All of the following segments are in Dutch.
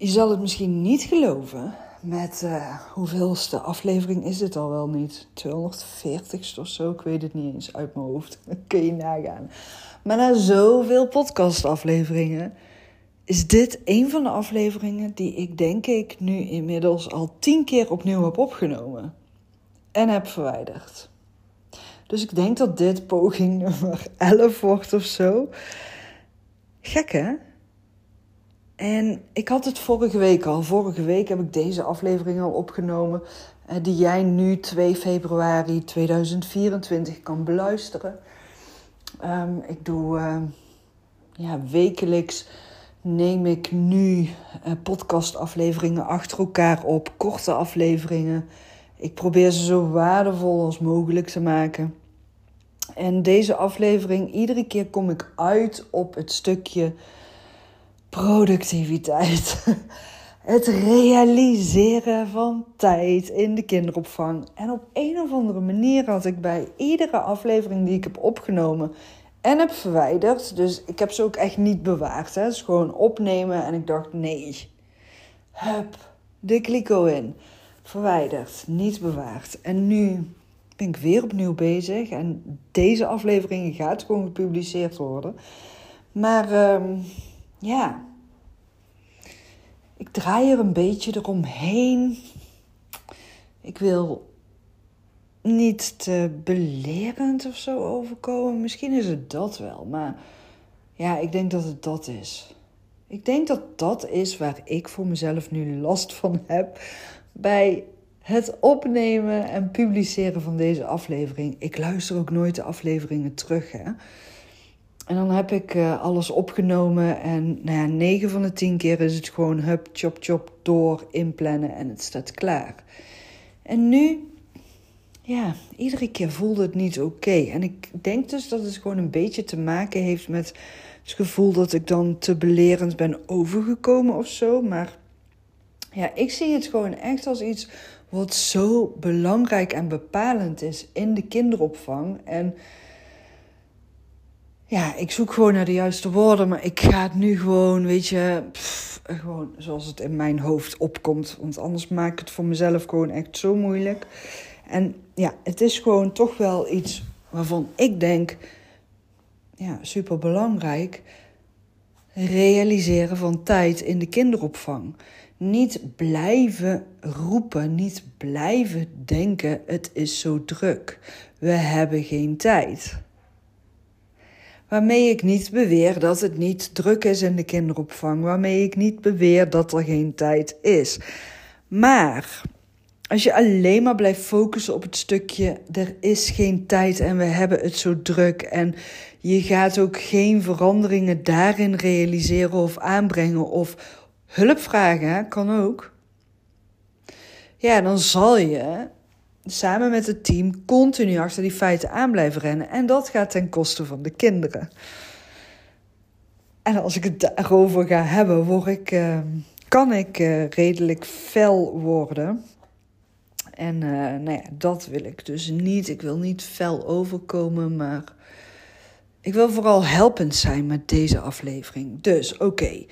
Je zal het misschien niet geloven, met uh, hoeveelste aflevering is het al wel niet? 240 of zo, ik weet het niet eens uit mijn hoofd. kun je nagaan. Maar na zoveel podcastafleveringen is dit een van de afleveringen die ik denk ik nu inmiddels al tien keer opnieuw heb opgenomen en heb verwijderd. Dus ik denk dat dit poging nummer 11 wordt of zo. Gek hè? En ik had het vorige week al. Vorige week heb ik deze aflevering al opgenomen. Eh, die jij nu 2 februari 2024 kan beluisteren. Um, ik doe uh, ja, wekelijks neem ik nu uh, podcastafleveringen achter elkaar op. Korte afleveringen. Ik probeer ze zo waardevol als mogelijk te maken. En deze aflevering, iedere keer kom ik uit op het stukje productiviteit. Het realiseren van tijd in de kinderopvang. En op een of andere manier had ik bij iedere aflevering die ik heb opgenomen en heb verwijderd. Dus ik heb ze ook echt niet bewaard. Hè. Dus gewoon opnemen en ik dacht nee. Hup, de kliko in. Verwijderd, niet bewaard. En nu ben ik weer opnieuw bezig. En deze aflevering gaat gewoon gepubliceerd worden. Maar... Um, ja, ik draai er een beetje eromheen. Ik wil niet te belerend of zo overkomen. Misschien is het dat wel, maar ja, ik denk dat het dat is. Ik denk dat dat is waar ik voor mezelf nu last van heb bij het opnemen en publiceren van deze aflevering. Ik luister ook nooit de afleveringen terug, hè. En dan heb ik uh, alles opgenomen en nou ja, 9 van de 10 keer is het gewoon hup, chop, chop, door, inplannen en het staat klaar. En nu, ja, iedere keer voelde het niet oké. En ik denk dus dat het gewoon een beetje te maken heeft met het gevoel dat ik dan te belerend ben overgekomen of zo. Maar ja, ik zie het gewoon echt als iets wat zo belangrijk en bepalend is in de kinderopvang. En ja, ik zoek gewoon naar de juiste woorden, maar ik ga het nu gewoon, weet je, gewoon zoals het in mijn hoofd opkomt. Want anders maak ik het voor mezelf gewoon echt zo moeilijk. En ja, het is gewoon toch wel iets waarvan ik denk, ja, super belangrijk. Realiseren van tijd in de kinderopvang. Niet blijven roepen, niet blijven denken: het is zo druk. We hebben geen tijd. Waarmee ik niet beweer dat het niet druk is in de kinderopvang. Waarmee ik niet beweer dat er geen tijd is. Maar als je alleen maar blijft focussen op het stukje er is geen tijd en we hebben het zo druk en je gaat ook geen veranderingen daarin realiseren of aanbrengen of hulp vragen, kan ook. Ja, dan zal je samen met het team continu achter die feiten aan blijven rennen. En dat gaat ten koste van de kinderen. En als ik het daarover ga hebben, word ik, uh, kan ik uh, redelijk fel worden. En uh, nou ja, dat wil ik dus niet. Ik wil niet fel overkomen, maar ik wil vooral helpend zijn met deze aflevering. Dus oké,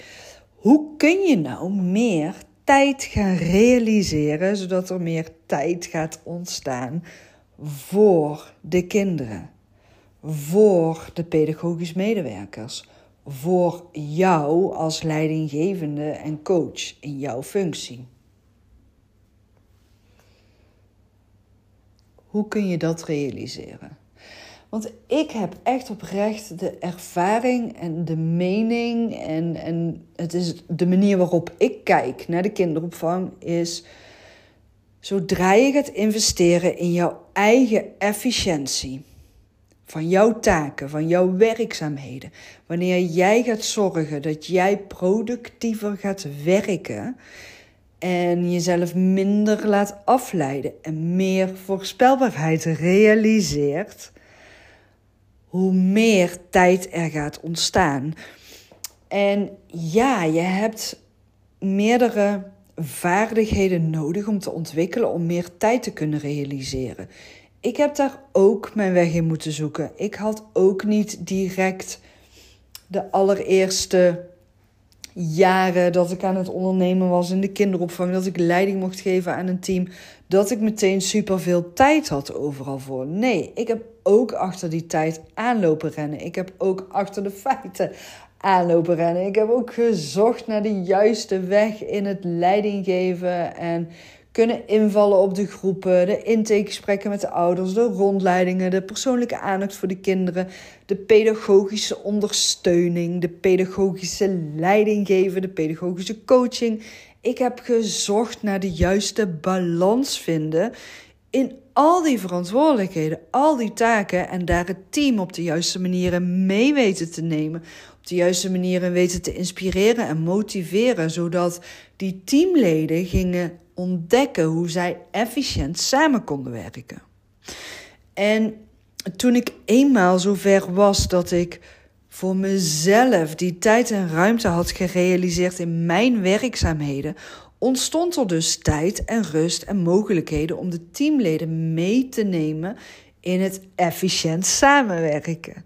hoe kun je nou meer tijd gaan realiseren, zodat er meer tijd gaat ontstaan voor de kinderen, voor de pedagogisch medewerkers, voor jou als leidinggevende en coach in jouw functie. Hoe kun je dat realiseren? Want ik heb echt oprecht de ervaring en de mening en, en het is de manier waarop ik kijk naar de kinderopvang is zodra je gaat investeren in jouw eigen efficiëntie van jouw taken, van jouw werkzaamheden, wanneer jij gaat zorgen dat jij productiever gaat werken en jezelf minder laat afleiden en meer voorspelbaarheid realiseert, hoe meer tijd er gaat ontstaan. En ja, je hebt meerdere vaardigheden nodig om te ontwikkelen om meer tijd te kunnen realiseren. Ik heb daar ook mijn weg in moeten zoeken. Ik had ook niet direct de allereerste jaren dat ik aan het ondernemen was in de kinderopvang, dat ik leiding mocht geven aan een team, dat ik meteen superveel tijd had overal voor. Nee, ik heb ook achter die tijd aanlopen rennen. Ik heb ook achter de feiten aanlopen rennen. Ik heb ook gezocht naar de juiste weg in het leidinggeven en kunnen invallen op de groepen, de intakegesprekken met de ouders, de rondleidingen, de persoonlijke aandacht voor de kinderen, de pedagogische ondersteuning, de pedagogische leidinggeven, de pedagogische coaching. Ik heb gezocht naar de juiste balans vinden in al die verantwoordelijkheden, al die taken en daar het team op de juiste manieren mee weten te nemen, op de juiste manieren weten te inspireren en motiveren, zodat die teamleden gingen ontdekken hoe zij efficiënt samen konden werken. En toen ik eenmaal zover was dat ik voor mezelf die tijd en ruimte had gerealiseerd in mijn werkzaamheden, ontstond er dus tijd en rust en mogelijkheden om de teamleden mee te nemen in het efficiënt samenwerken.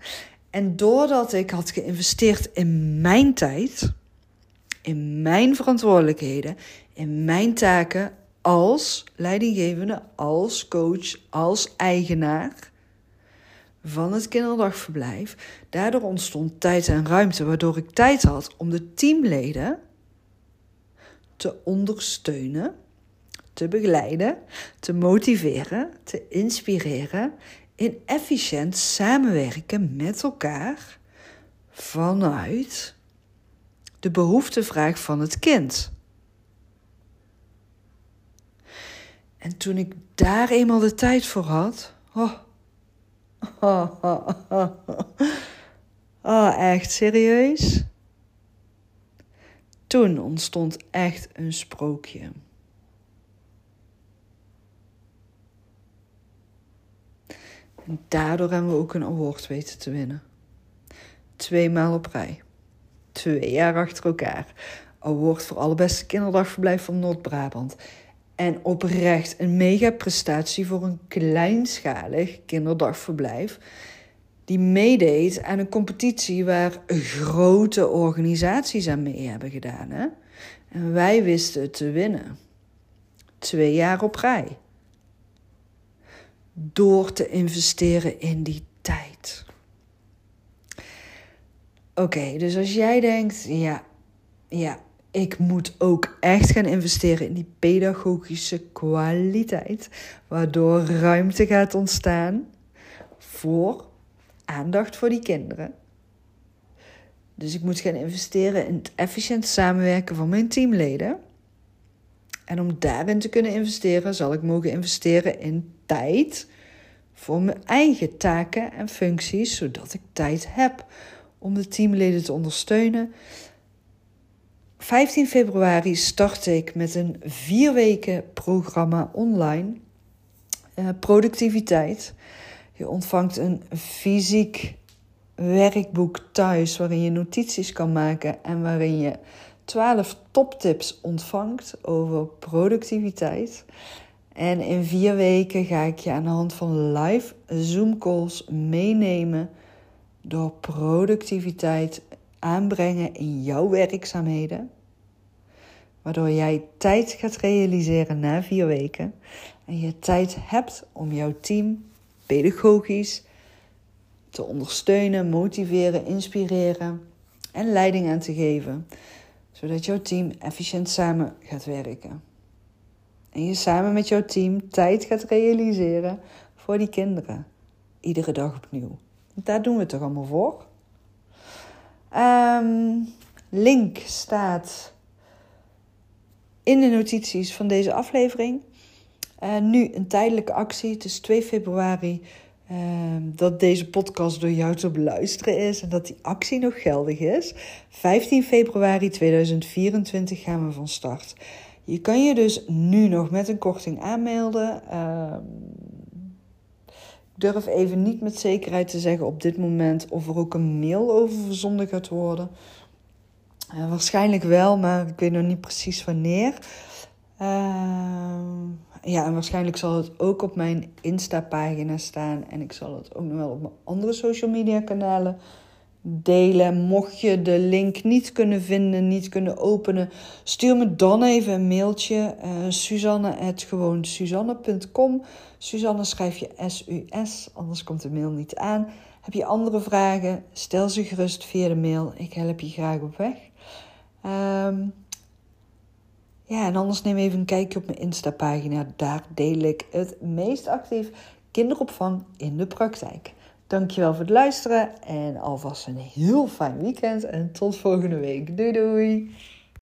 En doordat ik had geïnvesteerd in mijn tijd, in mijn verantwoordelijkheden, in mijn taken als leidinggevende, als coach, als eigenaar van het kinderdagverblijf. Daardoor ontstond tijd en ruimte, waardoor ik tijd had om de teamleden te ondersteunen, te begeleiden, te motiveren, te inspireren in efficiënt samenwerken met elkaar vanuit de behoeftevraag van het kind. En toen ik daar eenmaal de tijd voor had. Oh, oh, oh, oh, oh echt serieus? Toen ontstond echt een sprookje. En daardoor hebben we ook een award weten te winnen. Twee maal op rij. Twee jaar achter elkaar. Award voor allerbeste kinderdagverblijf van Noord-Brabant. En oprecht een mega prestatie voor een kleinschalig kinderdagverblijf. Die meedeed aan een competitie waar grote organisaties aan mee hebben gedaan. Hè? En wij wisten het te winnen. Twee jaar op rij. Door te investeren in die tijd. Oké, dus als jij denkt, ja, ja, ik moet ook echt gaan investeren in die pedagogische kwaliteit, waardoor ruimte gaat ontstaan voor aandacht voor die kinderen. Dus ik moet gaan investeren in het efficiënt samenwerken van mijn teamleden. En om daarin te kunnen investeren, zal ik mogen investeren in tijd voor mijn eigen taken en functies, zodat ik tijd heb om de teamleden te ondersteunen. 15 februari start ik met een vier weken programma online. Uh, productiviteit. Je ontvangt een fysiek werkboek thuis waarin je notities kan maken en waarin je 12 toptips ontvangt over productiviteit. En in vier weken ga ik je aan de hand van live Zoom calls meenemen door productiviteit aanbrengen in jouw werkzaamheden. Waardoor jij tijd gaat realiseren na vier weken. En je tijd hebt om jouw team pedagogisch te ondersteunen, motiveren, inspireren en leiding aan te geven. Zodat jouw team efficiënt samen gaat werken. En je samen met jouw team tijd gaat realiseren voor die kinderen. Iedere dag opnieuw. Daar doen we het toch allemaal voor? Um, link staat in de notities van deze aflevering. Uh, nu een tijdelijke actie. Het is 2 februari uh, dat deze podcast door jou te beluisteren is en dat die actie nog geldig is. 15 februari 2024 gaan we van start. Je kan je dus nu nog met een korting aanmelden. Uh, ik durf even niet met zekerheid te zeggen op dit moment of er ook een mail over verzonden gaat worden. Uh, waarschijnlijk wel, maar ik weet nog niet precies wanneer. Uh, ja, en waarschijnlijk zal het ook op mijn Insta-pagina staan. En ik zal het ook nog wel op mijn andere social media kanalen delen. Mocht je de link niet kunnen vinden, niet kunnen openen, stuur me dan even een mailtje. Uh, Suzanne. Suzanne schrijf je S-U-S, anders komt de mail niet aan. Heb je andere vragen? Stel ze gerust via de mail. Ik help je graag op weg. Um, ja, en anders neem even een kijkje op mijn Insta-pagina. Daar deel ik het meest actief kinderopvang in de praktijk. Dankjewel voor het luisteren en alvast een heel fijn weekend en tot volgende week. Doei doei!